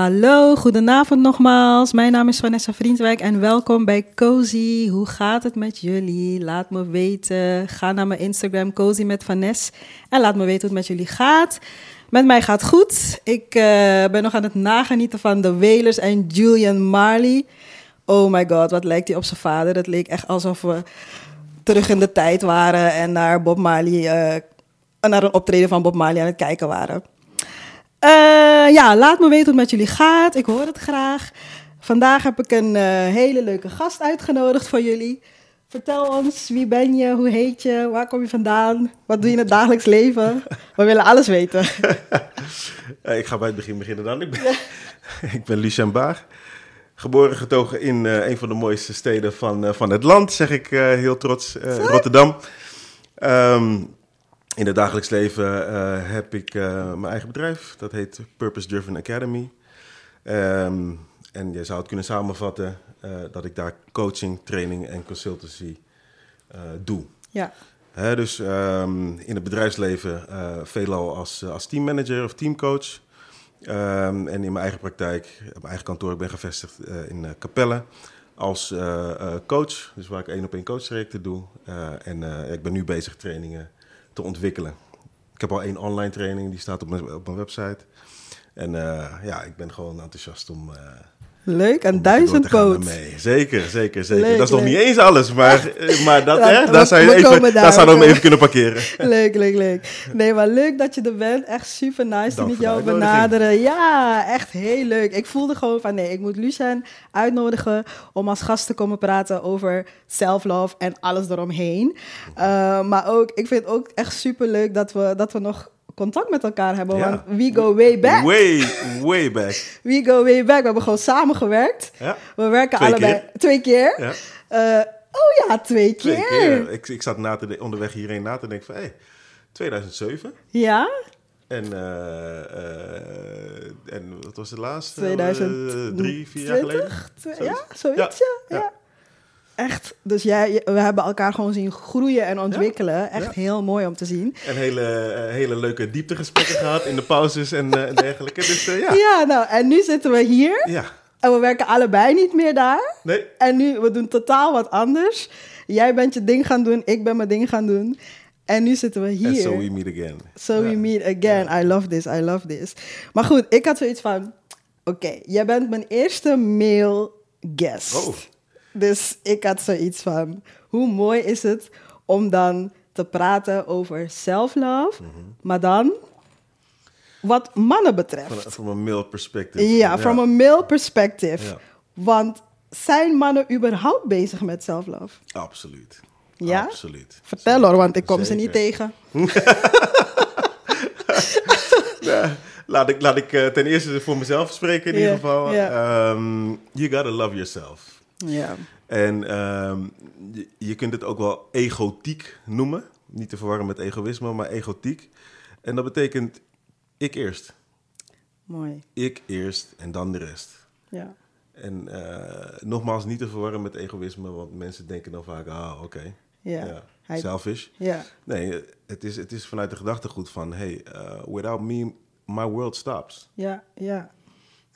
Hallo, goedenavond nogmaals. Mijn naam is Vanessa Vriendwijk en welkom bij Cozy. Hoe gaat het met jullie? Laat me weten. Ga naar mijn Instagram Cozy met Vanessa en laat me weten hoe het met jullie gaat. Met mij gaat goed. Ik uh, ben nog aan het nagenieten van de Wailers en Julian Marley. Oh my god, wat lijkt hij op zijn vader. Het leek echt alsof we terug in de tijd waren en naar Bob Marley, uh, naar een optreden van Bob Marley aan het kijken waren. Uh, ja, laat me weten hoe het met jullie gaat. Ik hoor het graag. Vandaag heb ik een uh, hele leuke gast uitgenodigd voor jullie. Vertel ons, wie ben je, hoe heet je, waar kom je vandaan, wat doe je in het dagelijks leven? We willen alles weten. ik ga bij het begin beginnen dan. Ik ben, ja. ik ben Lucien Baar, geboren getogen in uh, een van de mooiste steden van, van het land, zeg ik heel trots, Rotterdam. Um, in het dagelijks leven uh, heb ik uh, mijn eigen bedrijf. Dat heet Purpose Driven Academy. Um, en je zou het kunnen samenvatten uh, dat ik daar coaching, training en consultancy doe. Ja. Hè, dus um, in het bedrijfsleven veelal als, als teammanager of teamcoach. Um, en in mijn eigen praktijk, mijn eigen kantoor, ik ben gevestigd in Capelle als coach. Dus waar ik één op één coachtrajecten doe. en ik ben nu bezig trainingen ontwikkelen. Ik heb al één online training, die staat op mijn, op mijn website. En uh, ja, ik ben gewoon enthousiast om... Leuk, en duizend poot. Zeker, zeker, zeker. Leuk, dat is leuk. nog niet eens alles, maar, maar dat, hè, daar zou je even, daar, zou we even kunnen parkeren. leuk, leuk, leuk. Nee, maar leuk dat je er bent. Echt super nice met jou benaderen. Ja, echt heel leuk. Ik voelde gewoon van nee, ik moet Lucien uitnodigen om als gast te komen praten over self-love en alles eromheen. Uh, maar ook, ik vind het ook echt super leuk dat we, dat we nog contact met elkaar hebben. Ja. Want we go way back. Way, way back. we go way back. We hebben gewoon samengewerkt. Ja. We werken twee allebei keer. twee keer. Ja. Uh, oh ja, twee keer. Twee keer. Ik, ik zat na te de, onderweg hierheen na te denken van... Hey, 2007. Ja. En, uh, uh, en wat was het laatste? 2003, vier jaar geleden? Ja, zoiets, ja. ja. Echt, dus jij, we hebben elkaar gewoon zien groeien en ontwikkelen. Ja, echt ja. heel mooi om te zien. En hele, uh, hele leuke dieptegesprekken gehad in de pauzes en, uh, en dergelijke. Dus uh, ja. Ja, nou, en nu zitten we hier. Ja. En we werken allebei niet meer daar. Nee. En nu, we doen totaal wat anders. Jij bent je ding gaan doen, ik ben mijn ding gaan doen. En nu zitten we hier. And so we meet again. So we meet again. I love this, I love this. Maar goed, ik had zoiets van... Oké, okay, jij bent mijn eerste male guest. Oh. Dus ik had zoiets van, hoe mooi is het om dan te praten over self-love, mm -hmm. maar dan wat mannen betreft. From a male perspective. Ja, yeah, from a male perspective. Yeah. Want zijn mannen überhaupt bezig met self-love? Absoluut. Ja? Absoluut. Vertel Zeker. hoor, want ik kom Zeker. ze niet tegen. ja, laat ik, laat ik uh, ten eerste voor mezelf spreken in ieder geval. Um, you gotta love yourself. Ja. En um, je, je, kunt het ook wel egotiek noemen. Niet te verwarren met egoïsme, maar egotiek. En dat betekent ik eerst. Mooi. Ik eerst en dan de rest. Ja. En uh, nogmaals, niet te verwarren met egoïsme, want mensen denken dan vaak, ah, oké. Okay. Ja. ja. Hij... Selfish. Ja. Nee, het is, het is vanuit de gedachtegoed van, hey, uh, without me, my world stops. Ja, ja.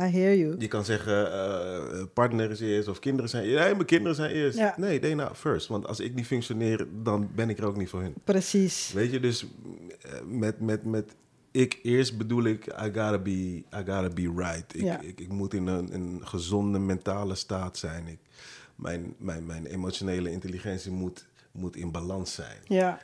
I hear you. Je kan zeggen, uh, partner is eerst of kinderen zijn eerst. Nee, mijn kinderen zijn eerst. Ja. Nee, they not first. Want als ik niet functioneer, dan ben ik er ook niet voor hun. Precies. Weet je, dus met, met, met ik eerst bedoel ik, I gotta be, I gotta be right. Ik, ja. ik, ik, moet in een, een gezonde mentale staat zijn. Ik, mijn, mijn, mijn emotionele intelligentie moet, moet in balans zijn. Ja.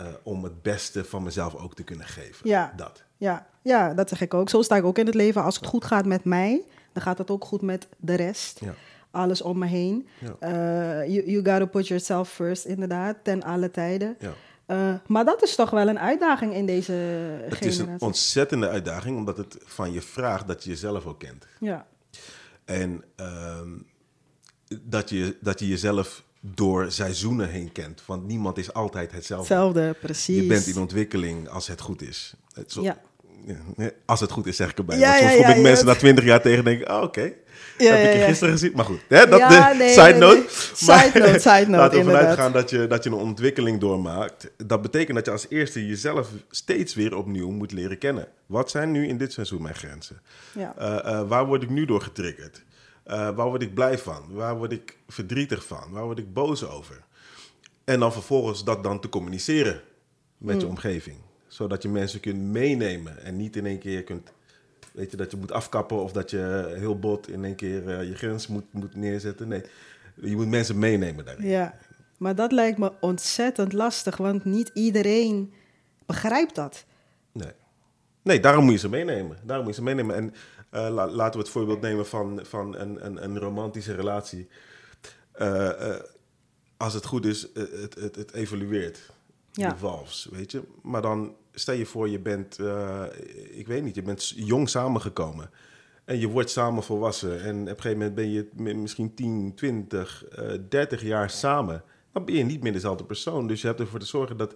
Uh, om het beste van mezelf ook te kunnen geven. Ja. Dat. Ja, ja, dat zeg ik ook. Zo sta ik ook in het leven. Als het goed gaat met mij, dan gaat het ook goed met de rest. Ja. Alles om me heen. Ja. Uh, you, you gotta put yourself first, inderdaad, ten alle tijden. Ja. Uh, maar dat is toch wel een uitdaging in deze Het generatie. is een ontzettende uitdaging, omdat het van je vraagt dat je jezelf ook kent. Ja. En uh, dat, je, dat je jezelf door seizoenen heen kent. Want niemand is altijd hetzelfde. Hetzelfde, precies. Je bent in ontwikkeling als het goed is. Het zo, ja. Als het goed is, zeg ik erbij. Ja, Want soms ja, kom ik mensen na twintig jaar tegen en denk oh, oké. Okay. Ja, heb ik je gisteren gezien. Maar goed, hè, dat Ja, de nee, side nee, note. nee. Side note, side note, Laten we vanuit gaan dat je, dat je een ontwikkeling doormaakt. Dat betekent dat je als eerste jezelf steeds weer opnieuw moet leren kennen. Wat zijn nu in dit seizoen mijn grenzen? Ja. Eh, eh, waar word ik nu door getriggerd? Eh, waar word ik blij van? Waar word ik verdrietig van? Waar word ik boos over? En dan vervolgens dat dan te communiceren met Hmm. je omgeving. Zodat je mensen kunt meenemen en niet in één keer kunt... Weet je, dat je moet afkappen of dat je heel bot in één keer eh, je grens moet, moet neerzetten. Nee, je moet mensen meenemen daarin. Ja, maar dat lijkt me ontzettend lastig, want niet iedereen begrijpt dat. Nee. nee, daarom moet je ze meenemen. Daarom moet je ze meenemen. En la- laten we het voorbeeld nemen van, van een, een, een romantische relatie. Eh, eh, als het goed is, het, het, het evolueert. Ja. Evolves, weet je. Maar dan stel je voor, je bent, ik weet niet, je bent jong samengekomen. En je wordt samen volwassen. En op een gegeven moment ben je mi- misschien 10, 20, eh 30 jaar samen. Dan ben je niet meer dezelfde persoon. Dus je hebt ervoor te zorgen dat,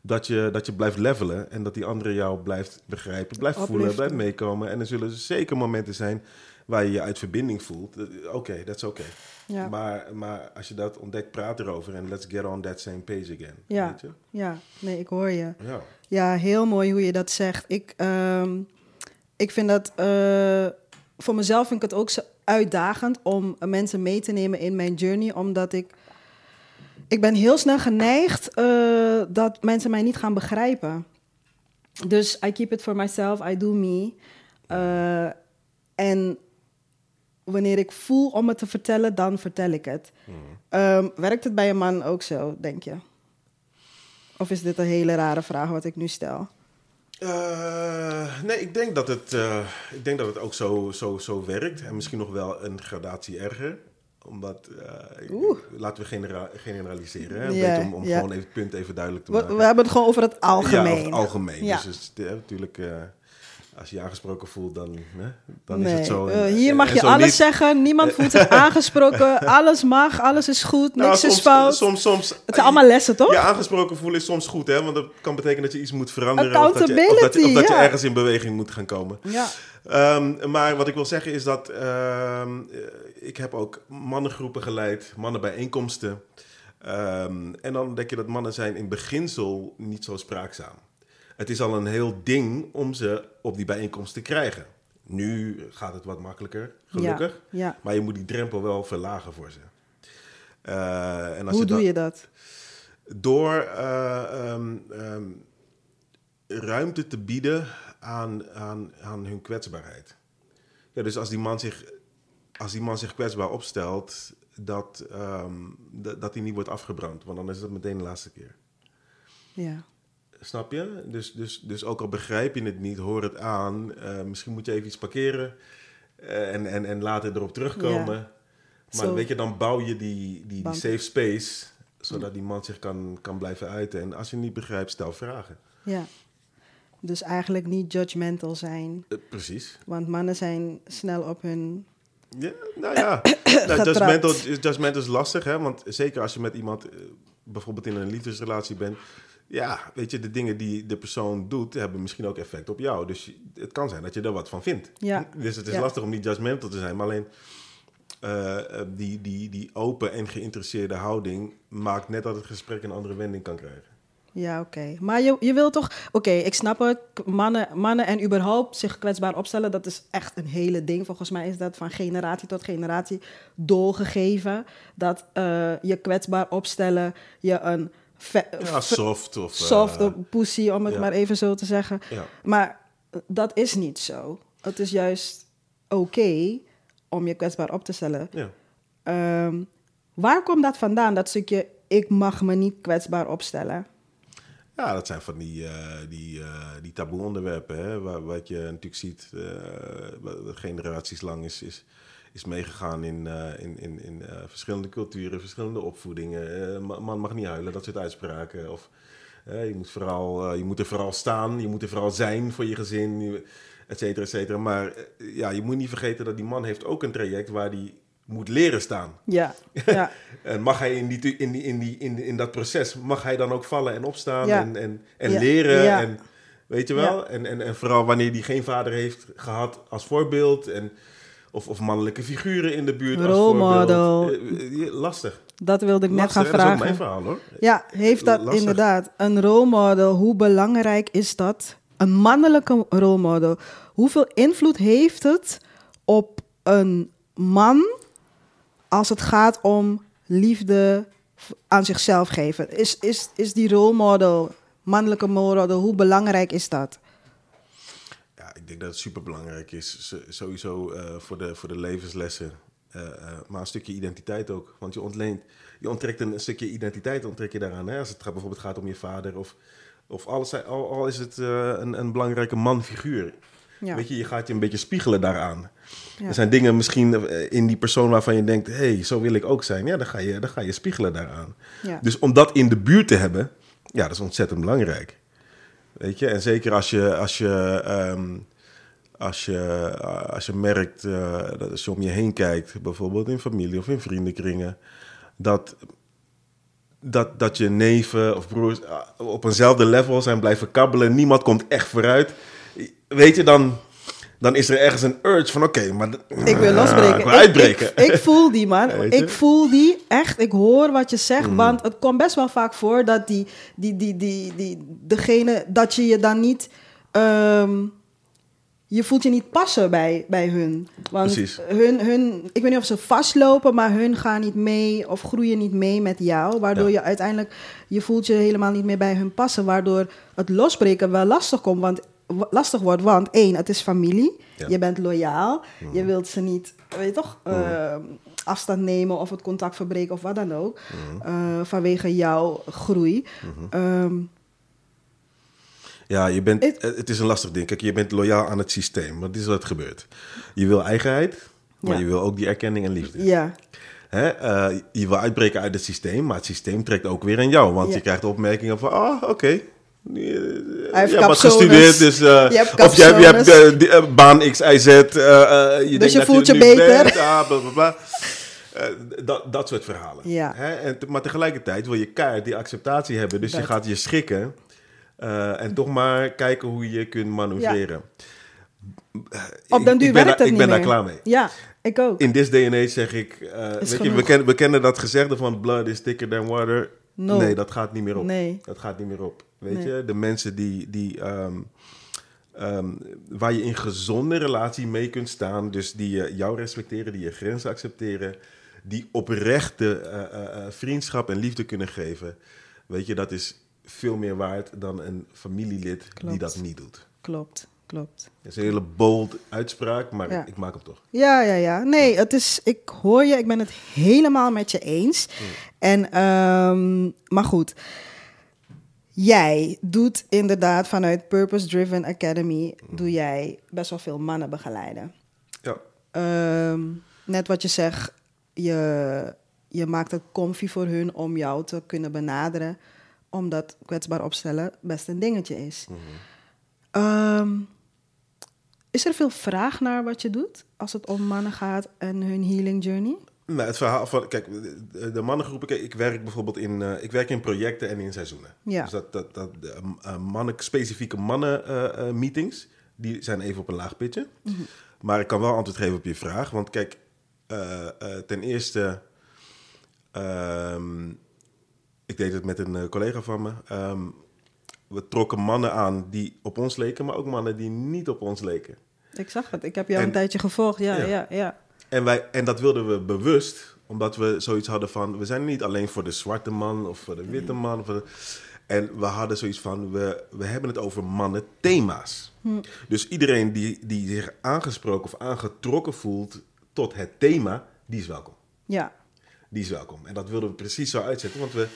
dat, je, dat je blijft levelen. En dat die andere jou blijft begrijpen, blijft voelen, blijft meekomen. En er zullen zeker momenten zijn waar je je uit verbinding voelt. Oké, dat is oké. Ja. Maar, maar als je dat ontdekt, praat erover. En let's get on that same page again. Ja. Weet je? Ja, nee, ik hoor je. Ja. Ja, heel mooi hoe je dat zegt. Ik, ehm, ik vind dat, eh, voor mezelf vind ik het ook zo uitdagend om mensen mee te nemen in mijn journey, omdat ik, ik ben heel snel geneigd eh, dat mensen mij niet gaan begrijpen. Dus I keep it for myself, I do me. Eh, en wanneer ik voel om het te vertellen, dan vertel ik het. Ehm, werkt het bij een man ook zo, denk je? Of is dit een hele rare vraag wat ik nu stel? Eh, nee, ik denk dat het, ik denk dat het ook zo, zo, zo werkt. En misschien nog wel een gradatie erger. Omdat, eh, laten we genera- generaliseren. Hè? Ja, om om ja. gewoon even het punt even duidelijk te maken. we hebben het gewoon over het algemeen. Ja, over het algemeen. Ja. Dus het is, eh, natuurlijk, eh, als je je aangesproken voelt, dan, hè, dan nee. is het zo. eh, hier en- mag en je alles niet. zeggen. Niemand voelt zich aangesproken. Alles mag, alles is goed, Nou, niks soms, is fout. Soms, soms, het zijn allemaal lessen, toch? Ja, aangesproken voelen is soms goed, hè? Want dat kan betekenen dat je iets moet veranderen. Of dat je, of dat je, of dat je ergens in beweging moet gaan komen. Ja. Ehm, maar wat ik wil zeggen is dat ehm, eh, ik heb ook mannengroepen geleid, mannenbijeenkomsten. Ehm, en dan denk je dat mannen zijn in beginsel niet zo spraakzaam. Het is al een heel ding om ze op die bijeenkomst te krijgen. Nu gaat het wat makkelijker, gelukkig. Ja, ja. Maar je moet die drempel wel verlagen voor ze. Eh, en als Hoe je doe dat- je dat? door eh, ehm, ehm, ruimte te bieden aan, aan, aan hun kwetsbaarheid. Ja, dus als die man zich, als die man zich kwetsbaar opstelt, dat, ehm, dat, dat hij niet wordt afgebrand. Want dan is het meteen de laatste keer. Ja. Snap je? Dus, dus, dus ook al begrijp je het niet, hoor het aan. Eh, misschien moet je even iets parkeren eh, en, en, en later erop terugkomen. Ja. Maar weet je, dan bouw je die, die, die safe space, zodat die man zich kan, kan blijven uiten. En als je niet begrijpt, stel vragen. ja. Dus eigenlijk niet judgmental zijn. Eh, precies. Want mannen zijn snel op hun... Ja, nou ja, nou, judgmental, is- judgmental is lastig, hè? Want zeker als je met iemand bijvoorbeeld in een liefdesrelatie bent. Ja, weet je, de dingen die de persoon doet, hebben misschien ook effect op jou. Dus het kan zijn dat je er wat van vindt. Ja. Dus het is Ja. lastig om niet judgmental te zijn. Maar alleen eh, eh, die, die, die open en geïnteresseerde houding maakt net dat het gesprek een andere wending kan krijgen. Ja, oké. Maar je, je wil toch... Oké, ik snap het. Mannen, mannen en überhaupt zich kwetsbaar opstellen... dat is echt een hele ding. Volgens mij is dat van generatie tot generatie doorgegeven. Dat eh, je kwetsbaar opstellen... je een... Ja, soft of... eh, soft of pussy, om het ja. maar even zo te zeggen. ja. Maar dat is niet zo. Het is juist oké om je kwetsbaar op te stellen. ja. Ehm, waar komt dat vandaan, dat stukje... ik mag me niet kwetsbaar opstellen? Ja, dat zijn van die, eh, die, eh, die taboe onderwerpen. Hè, waar, wat je natuurlijk ziet, eh, wat generaties lang is, is, is meegegaan in, eh, in, in, in eh, verschillende culturen, verschillende opvoedingen. Eh, ma- man mag niet huilen, dat soort uitspraken. Of je, moet vooral, je moet er vooral staan, je moet er vooral zijn voor je gezin, et cetera, et cetera. Maar ja, je moet niet vergeten dat die man heeft ook een traject waar die moet leren staan. Ja, ja. En mag hij in, die, in, die, in, die, in, in dat proces, mag hij dan ook vallen en opstaan Ja. en, en, en Ja. leren? En, weet je wel? En, en, en vooral wanneer hij geen vader heeft gehad als voorbeeld. En Of, of mannelijke figuren in de buurt. als Rolmodel. Eh, eh, lastig. Dat wilde ik net gaan hè? Dat is ook vragen. mijn verhaal hoor. Ja, heeft dat Lastig. inderdaad. Een rolmodel, hoe belangrijk is dat? Een mannelijke rolmodel. Hoeveel invloed heeft het op een man als het gaat om liefde aan zichzelf geven? Is, is, is die rolmodel, mannelijke rolmodel, hoe belangrijk is dat? Denk dat het superbelangrijk is. Sowieso eh, voor, de, voor de levenslessen. Eh, eh, maar een stukje identiteit ook. Want je ontleent, je onttrekt een stukje identiteit onttrek je daaraan. Hè? Als het bijvoorbeeld gaat om je vader of, of alles, al, al is het een, een belangrijke manfiguur. Ja. Weet je, je gaat je een beetje spiegelen daaraan. Ja. Er zijn dingen misschien in die persoon waarvan je denkt... hé, hey, zo wil ik ook zijn. Ja, dan ga je, dan ga je spiegelen daaraan. Ja. Dus om dat in de buurt te hebben, ja, dat is ontzettend belangrijk. Weet je, en zeker als je, als je, ehm, als je, eh, als je merkt, eh, dat als je om je heen kijkt, bijvoorbeeld in familie of in vriendenkringen, dat, dat, dat je neven of broers eh, op eenzelfde level zijn blijven kabbelen, niemand komt echt vooruit. Weet je, dan, dan is er ergens een urge van, oké, maar... Ik wil losbreken. Ik wil uitbreken. Ik, ik, ik voel die, man. Ik voel die echt. Ik hoor wat je zegt. Mm. Want het komt best wel vaak voor dat die, die, die, die, die, degene, dat je je dan niet. ehm, je voelt je niet passen bij, bij hun. Want Precies. Hun, hun, ik weet niet of ze vastlopen, maar hun gaan niet mee of groeien niet mee met jou. Waardoor Ja. je uiteindelijk, je voelt je helemaal niet meer bij hun passen. Waardoor het losbreken wel lastig komt. Want, lastig wordt, want één, het is familie. Ja. Je bent loyaal. Je wilt ze niet, weet je toch, eh, afstand nemen of het contact verbreken of wat dan ook. eh, vanwege jouw groei. Ehm, Ja, je bent, Het- het, is een lastig ding. Kijk, je bent loyaal aan het systeem. Dit is wat gebeurt. Je wil eigenheid, maar Ja. je wil ook die erkenning en liefde. ja, Hè? eh, je wil uitbreken uit het systeem, maar het systeem trekt ook weer aan jou. Want Ja. je krijgt opmerkingen van, ah, oké. Hij Je heeft hebt wat gestudeerd, dus... eh, Je hebt of je, hebt- je hebt eh, eh, baan X, Y, Z. eh, eh, je, denkt je dat voelt je beter. bent, ah, bla, bla, bla. Eh, dat, dat soort verhalen. Ja. Hè? En, maar tegelijkertijd wil je keihard die acceptatie hebben. Dus je Dat. gaat je schikken. Eh, en toch maar kijken hoe je kunt manoeuvreren. op Ik- den duur ben werkt daar- het Ik niet ben daar klaar mee. Ja, ik ook. In this day and age zeg ik, eh, weet je, we, kennen, we kennen dat gezegde van blood is thicker than water. No. Nee, dat gaat niet meer op. Nee. Dat gaat niet meer op. Weet Nee. je, de mensen die, die ehm, ehm, waar je in gezonde relatie mee kunt staan, dus die jou respecteren, die je grenzen accepteren, die oprechte eh, vriendschap en liefde kunnen geven, weet je, dat is veel meer waard dan een familielid die dat niet doet. Klopt, klopt. Dat is een hele bold uitspraak, maar Ja. ik maak hem toch. Ja, ja, ja. Nee, het is, ik hoor je, ik ben het helemaal met je eens. En, ehm, maar goed, jij doet inderdaad vanuit Purpose Driven Academy, doe jij best wel veel mannen begeleiden. Ja. Ehm, net wat je zegt, je, je maakt het comfy voor hun om jou te kunnen benaderen, omdat kwetsbaar opstellen best een dingetje is. Ehm, is er veel vraag naar wat je doet als het om mannen gaat en hun healing journey? Nou, het verhaal van, kijk, de, mannengroepen, kijk, ik werk bijvoorbeeld in, eh, ik werk in projecten en in seizoenen. Ja. Dus dat, dat, dat eh, mannen, specifieke mannen eh, meetings, die zijn even op een laag pitje. Maar ik kan wel antwoord geven op je vraag, want kijk, ten eerste, ehm, ik deed het met een eh, collega van me. Ehm, we trokken mannen aan die op ons leken, maar ook mannen die niet op ons leken. Ik zag het, ik heb jou En- een tijdje gevolgd. Ja, ja, Ja. ja. En, wij, en dat wilden we bewust, omdat we zoiets hadden van... we zijn niet alleen voor de zwarte man of voor de witte man. Of de- en we hadden zoiets van, we, we hebben het over mannen-thema's. Dus iedereen die, die zich aangesproken of aangetrokken voelt tot het thema, die is welkom. ja. Die is welkom. En dat wilden we precies zo uitzetten, want we...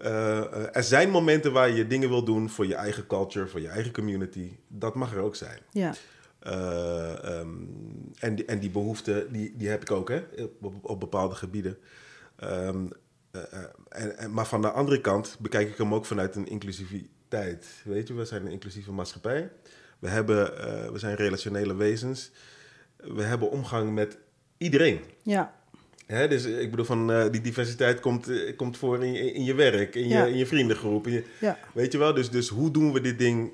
eh, er zijn momenten waar je dingen wil doen voor je eigen culture, voor je eigen community. Dat mag er ook zijn. ja. Eh, ehm, en, die, en die behoefte, die, die heb ik ook, hè, op, op bepaalde gebieden. Ehm, eh, en, en, maar van de andere kant bekijk ik hem ook vanuit een inclusiviteit. Weet je, we zijn een inclusieve maatschappij. We, hebben, we zijn relationele wezens. We hebben omgang met iedereen. ja. Hè, dus ik bedoel, van, eh, die diversiteit komt, eh, komt voor in je, in je werk, in je, in je vriendengroep. in je- Ja. Weet je wel, dus, dus hoe doen we dit ding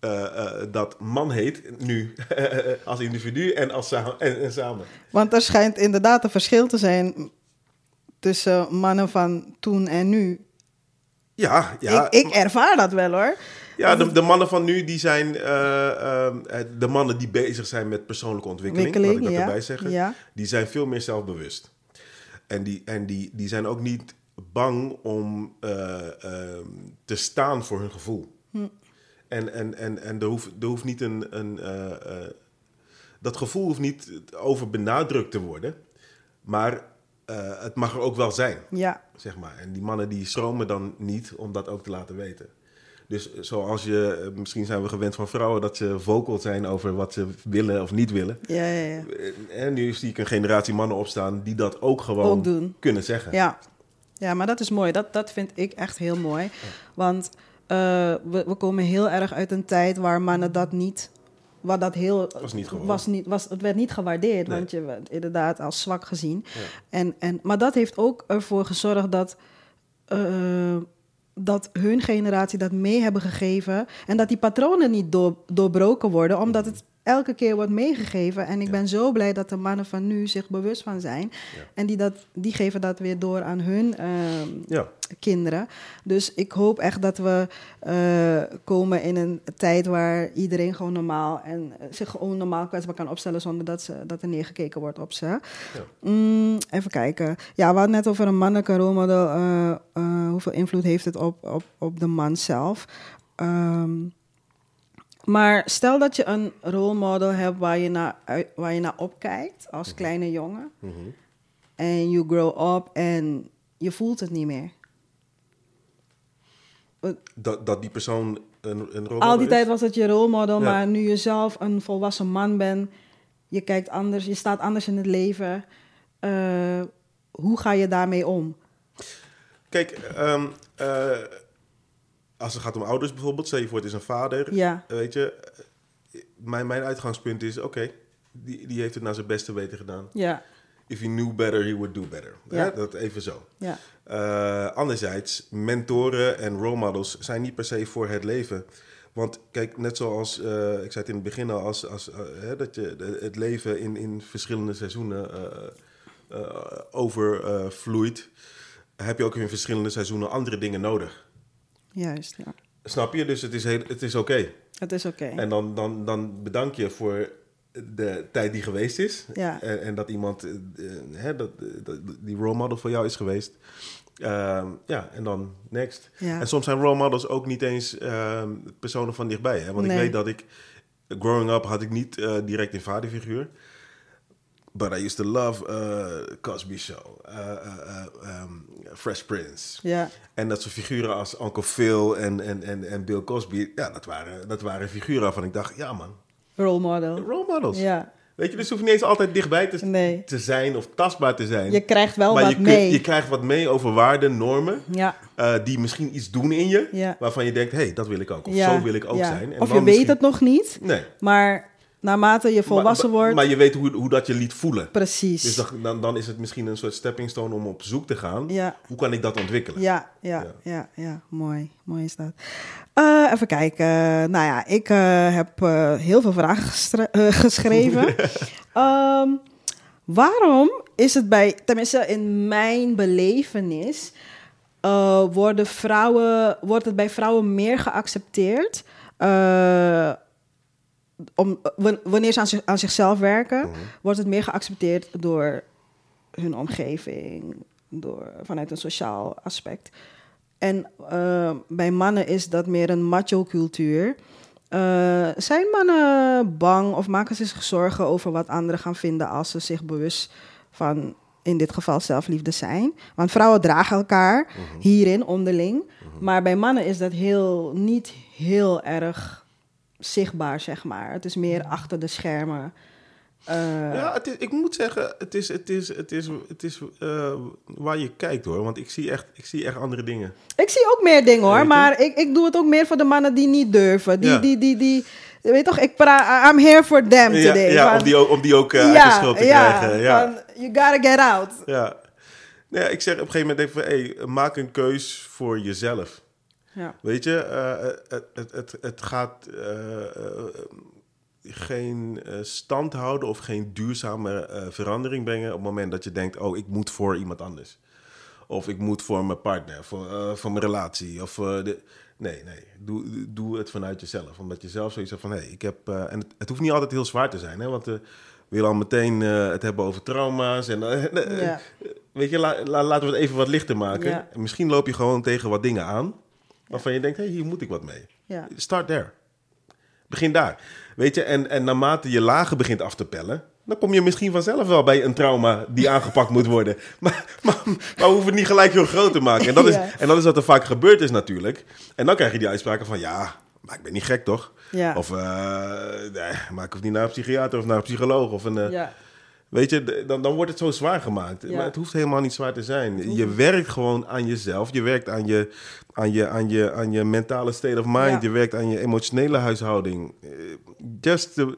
eh, dat man heet nu als individu en, als en, en samen. Want er schijnt inderdaad een verschil te zijn tussen mannen van toen en nu. Ja, ja. ik, ik ervaar dat wel hoor. Ja de, de mannen van nu, die zijn eh, ehm, eh, de mannen die bezig zijn met persoonlijke ontwikkeling, laat ik dat ja. erbij zeggen. Ja. Die zijn veel meer zelfbewust. En die, en die, die zijn ook niet bang om eh, ehm, te staan voor hun gevoel. Hm. En, en, en, en er, hoeft, er hoeft niet een. een eh, eh, dat gevoel hoeft niet over benadrukt te worden. Maar eh, het mag er ook wel zijn, Ja, zeg maar. En die mannen die schromen dan niet om dat ook te laten weten. Dus zoals je, eh, misschien zijn we gewend van vrouwen dat ze vocal zijn over wat ze willen of niet willen. ja, ja. ja. En nu zie ik een generatie mannen opstaan die dat ook gewoon Ook doen. kunnen zeggen. Ja, ja maar dat is mooi. Dat, dat vind ik echt heel mooi. Want eh, we, we komen heel erg uit een tijd waar mannen dat niet... Waar dat heel, Was niet gewoon. was niet, was, het werd niet gewaardeerd, Nee. want je werd inderdaad als zwak gezien. Ja. En, en, maar dat heeft ook ervoor gezorgd dat, eh, dat hun generatie dat mee hebben gegeven. En dat die patronen niet door, doorbroken worden, omdat het elke keer wordt meegegeven. En ik ben zo blij dat de mannen van nu zich bewust van zijn. Ja. En die, dat, die geven dat weer door aan hun ehm, Ja. kinderen. Dus ik hoop echt dat we eh, komen in een tijd waar iedereen gewoon normaal en eh, zich gewoon normaal kwetsbaar kan opstellen zonder dat, ze, dat er neergekeken wordt op ze. Mm, even kijken. Ja, we hadden net over een mannelijke rolmodel. eh, hoeveel invloed heeft het op, op, op de man zelf? Ehm, maar stel dat je een rolmodel hebt waar je naar, waar je naar opkijkt als kleine jongen. Mhm. En you grow up en je voelt het niet meer. Dat, dat die persoon een, een Al die is. tijd was het je rolmodel, Ja. maar nu je zelf een volwassen man bent, je kijkt anders, je staat anders in het leven. eh, hoe ga je daarmee om? Kijk, ehm, eh, als het gaat om ouders bijvoorbeeld, stel je voor het is een vader. Ja. Weet je, eh, mijn, mijn uitgangspunt is, oké, die, die heeft het naar zijn beste weten gedaan. Ja, If he knew better, he would do better. Ja. Hè? Dat even zo. ja, Eh, anderzijds, mentoren en role models zijn niet per se voor het leven. Want kijk, net zoals, eh, ik zei het in het begin al, als, als, hè, dat je de- het leven in, in verschillende seizoenen overvloeit, heb je ook in verschillende seizoenen andere dingen nodig. Juist. Ja. Snap je? Dus het is, heel, het is oké. Het is oké. En dan, dan, dan bedank je voor de tijd die geweest is. Ja. En, en dat iemand, eh, hè, dat, dat, die role model voor jou is geweest. Ehm, ja, en dan next. Ja. En soms zijn role models ook niet eens ehm, personen van dichtbij. Hè? Want Nee. ik weet dat ik, growing up had ik niet eh, direct een vaderfiguur. But I used to love uh, Cosby Show, uh, uh, uh, um, Fresh Prince. Ja, En dat soort figuren als Uncle Phil en, en, en, en Bill Cosby, ja, dat waren, dat waren figuren waarvan ik dacht, ja man, rolmodel. role models. Ja, Weet je, dus hoeft niet eens altijd dichtbij te, Nee. te zijn of tastbaar te zijn. je krijgt wel maar wat je, mee. je krijgt wat mee over waarden, normen, ja, eh, die misschien iets doen in je, Ja. waarvan je denkt, hé, hey, dat wil ik ook. Of ja, zo wil ik ook zijn. En Of je weet misschien- het nog niet, Nee. maar naarmate je volwassen maar, wordt, Maar je weet hoe, hoe dat je liet voelen. precies. Dus dan, dan, is het misschien een soort stepping stone om op zoek te gaan. Ja. Hoe kan ik dat ontwikkelen? Ja, ja, Ja. ja, ja, mooi. Mooi is dat. Eh, even kijken. Nou ja, ik eh, heb eh, heel veel vragen geschreven. Ehm, waarom is het bij, tenminste in mijn belevenis, worden vrouwen, wordt het bij vrouwen meer geaccepteerd om, wan- wanneer ze aan, zich- aan zichzelf werken, wordt het meer geaccepteerd door hun omgeving, door, vanuit een sociaal aspect. En eh, bij mannen is dat meer een macho-cultuur. Eh, zijn mannen bang of maken ze zich zorgen over wat anderen gaan vinden als ze zich bewust van, in dit geval, zelfliefde zijn? Want vrouwen dragen elkaar hierin onderling. Maar bij mannen is dat heel, niet heel erg zichtbaar, zeg maar. Het is meer achter de schermen. Eh, Ja, het is, ik moet zeggen, het is, het is, het is, het is eh, waar je kijkt hoor. Want ik zie echt, ik zie echt andere dingen. Ik zie ook meer dingen hoor, maar ik, ik doe het ook meer voor de mannen die niet durven. Die, Ja. die, die, die, je weet toch, ik praat, I'm here for them Ja, today. ja Van- om, die ook, om die ook eh, uit de schuld te krijgen. Ja, van, you gotta get out. ja. Nou ja, ik zeg op een gegeven moment even, hey, maak een keus voor jezelf. Ja. Weet je, eh, het, het, het, het gaat eh, eh, geen stand houden of geen duurzame verandering brengen op het moment dat je denkt, oh, ik moet voor iemand anders. Of ik moet voor mijn partner, voor, voor mijn relatie. Of, de... Nee, nee. Doe, doe het vanuit jezelf. Omdat je zelf zoiets hebt van, hé, hey, ik heb... en het, het hoeft niet altijd heel zwaar te zijn, hè. Want we willen al meteen het hebben over trauma's. En, Ja. Weet je, la- la- laten we het even wat lichter maken. Ja. Misschien loop je gewoon tegen wat dingen aan... waarvan je denkt, hé, hey, hier moet ik wat mee. Ja. Start there. Begin daar. Weet je, en, en naarmate je lagen begint af te pellen... dan kom je misschien vanzelf wel bij een trauma die aangepakt moet worden. Maar, maar, maar we hoeven het niet gelijk heel groot te maken. En dat is, Ja. en dat is wat er vaak gebeurd is natuurlijk. En dan krijg je die uitspraken van... ja, maar ik ben niet gek, toch? Ja. Of, eh, nee, maar ik hoef niet naar een psychiater of naar een psycholoog. Of een, eh, Ja. Weet je, dan, dan wordt het zo zwaar gemaakt. Ja. Maar het hoeft helemaal niet zwaar te zijn. Je werkt gewoon aan jezelf. Je werkt aan je, aan je, aan je, aan je mentale state of mind. Ja. Je werkt aan je emotionele huishouding. Eh, Just, to,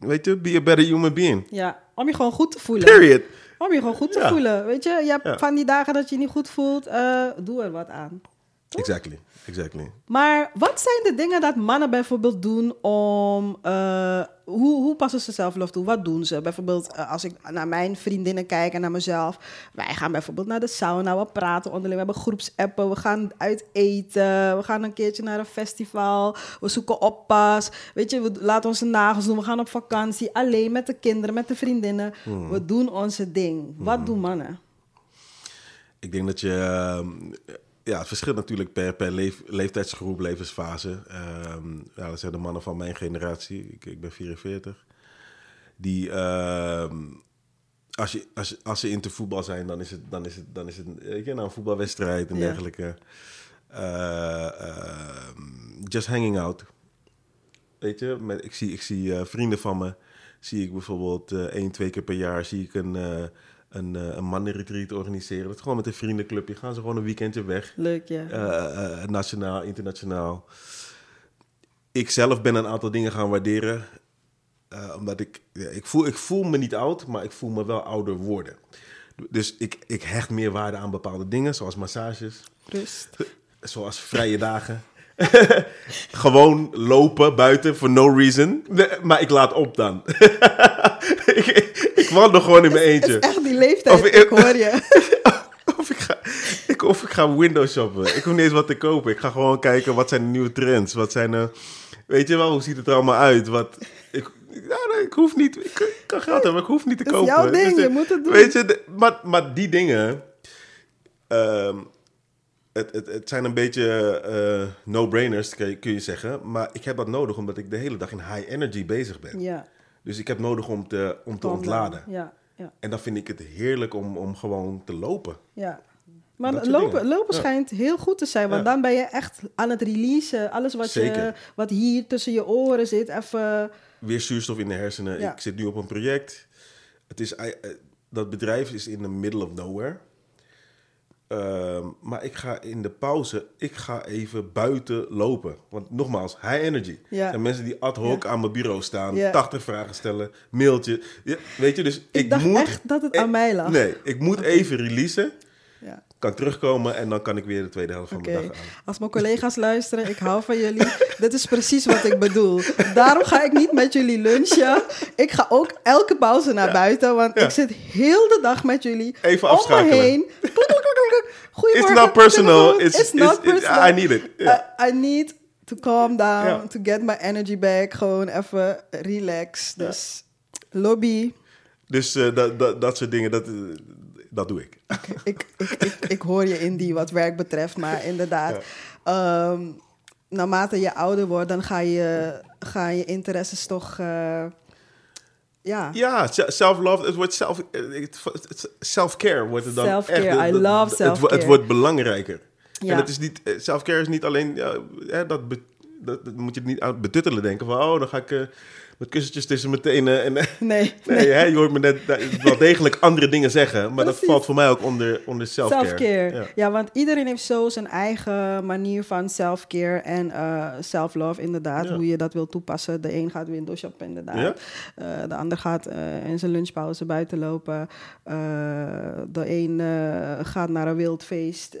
weet je, be a better human being. ja, om je gewoon goed te voelen. Period. Om je gewoon goed te Ja. voelen. Weet je, je hebt van die dagen dat je je niet goed voelt, eh, doe er wat aan. Exactly, exactly. Maar wat zijn de dingen dat mannen bijvoorbeeld doen om... eh, hoe, hoe passen ze zelf toe? Wat doen ze? Bijvoorbeeld eh, als ik naar mijn vriendinnen kijk en naar mezelf. Wij gaan bijvoorbeeld naar de sauna, we praten onderling. We hebben groepsappen, we gaan uit eten. We gaan een keertje naar een festival. We zoeken oppas. Weet je, we laten onze nagels doen. We gaan op vakantie. Alleen met de kinderen, met de vriendinnen. We doen onze ding. Wat doen mannen? Ik denk dat je... ehm, ja, het verschilt natuurlijk per, per leef- leeftijdsgroep, levensfase. Ehm, ja, dat zijn de mannen van mijn generatie. Ik, ik ben 44. Die... ehm, als, je, als, als ze into voetbal zijn, dan is het, dan is het, dan is het weet je, nou, een voetbalwedstrijd en Ja. dergelijke. Eh, ehm, just hanging out. Weet je, met, ik zie, ik zie eh, vrienden van me, zie ik bijvoorbeeld eh één, twee keer per jaar zie ik een, een, eh, een mannenretreat organiseren. Dat is gewoon met een vriendenclubje. Gaan ze gewoon een weekendje weg. Leuk, ja. Eh, eh, nationaal, internationaal. Ik zelf ben een aantal dingen gaan waarderen. omdat ik, ja, ik, voel, ik voel me niet oud, maar ik voel me wel ouder worden. Dus ik, ik hecht meer waarde aan bepaalde dingen, zoals massages, Rust. zoals vrije dagen. Gewoon lopen buiten for no reason. Nee, maar ik laat op dan. ik wandel gewoon in mijn Het eentje. is echt die leeftijd, Of- ik hoor je. Of ik, ga, ik, of ik ga window shoppen. Ik hoef niet eens wat te kopen. Ik ga gewoon kijken wat zijn de nieuwe trends. Wat zijn de, weet je wel, hoe ziet het er allemaal uit? Wat, ik, ja, ik hoef niet, ik, ik kan geld hebben, maar ik hoef niet te Het is kopen. jouw ding, de- je moet het doen. Weet je, de- maar, maar die dingen, ehm, het, het, het zijn een beetje eh, no-brainers, kun je, kun je zeggen. Maar ik heb dat nodig omdat ik de hele dag in high energy bezig ben. Ja. Dus ik heb nodig om te, om te ontladen. Ja, ja, En dan vind ik het heerlijk om, om gewoon te lopen. ja. Maar lopen, lopen Ja. schijnt heel goed te zijn, want Ja. dan ben je echt aan het releasen. Alles wat, je, wat hier tussen je oren zit, even... weer zuurstof in de hersenen. Ja. Ik zit nu op een project. Het is, eh, dat bedrijf is in the middle of nowhere. Ehm, maar ik ga in de pauze, ik ga even buiten lopen. Want nogmaals, high energy. Ja. Zijn mensen die ad hoc aan mijn bureau staan, Ja. 80 vragen stellen, mailtje. Weet je, dus ik, Ik, dacht moet... echt dat het eh, aan mij lag. Nee, ik moet even releasen. Ja. Kan ik terugkomen en dan kan ik weer de tweede helft van mijn dag aan. als mijn collega's luisteren, ik hou van jullie. Dit is precies wat ik bedoel. Daarom ga ik niet met jullie lunchen. Ik ga ook elke pauze naar buiten, want Ja. ik zit heel de dag met jullie. Even om afschakelen. me heen. Kluk. It's not personal. It's, It's not it's- personal. I need it. I, I need to calm down, to get my energy back. Gewoon even relax. Dus lobby. Dus eh, dat, dat, dat soort dingen, dat, eh, dat doe ik. ik, ik, ik, ik hoor je in die wat werk betreft, maar inderdaad. ehm, naarmate je ouder wordt, dan ga je, gaan je interesses toch. eh, ja. Ja, se- self-love, het wordt self, self-care wordt het dan Self-care, echt. I love Het, self-care. het wordt belangrijker. Ja. En het is niet, eh, self-care is niet alleen, ja, hè, dat, be- dat, dat moet je niet aan betuttelen denken van, oh, dan ga ik eh, met kussentjes tussen mijn tenen. En, Nee, nee, nee. Hè, je hoort me net wel degelijk andere dingen zeggen. Maar dat valt voor mij ook onder, onder self-care. Self-care. Ja. Ja. want iedereen heeft zo zijn eigen manier van self-care en eh, self-love, inderdaad. Ja. Hoe je dat wil toepassen. De een gaat windows shoppen, inderdaad. Eh, de ander gaat eh, in zijn lunchpauze buiten lopen. De een gaat naar een wild feest.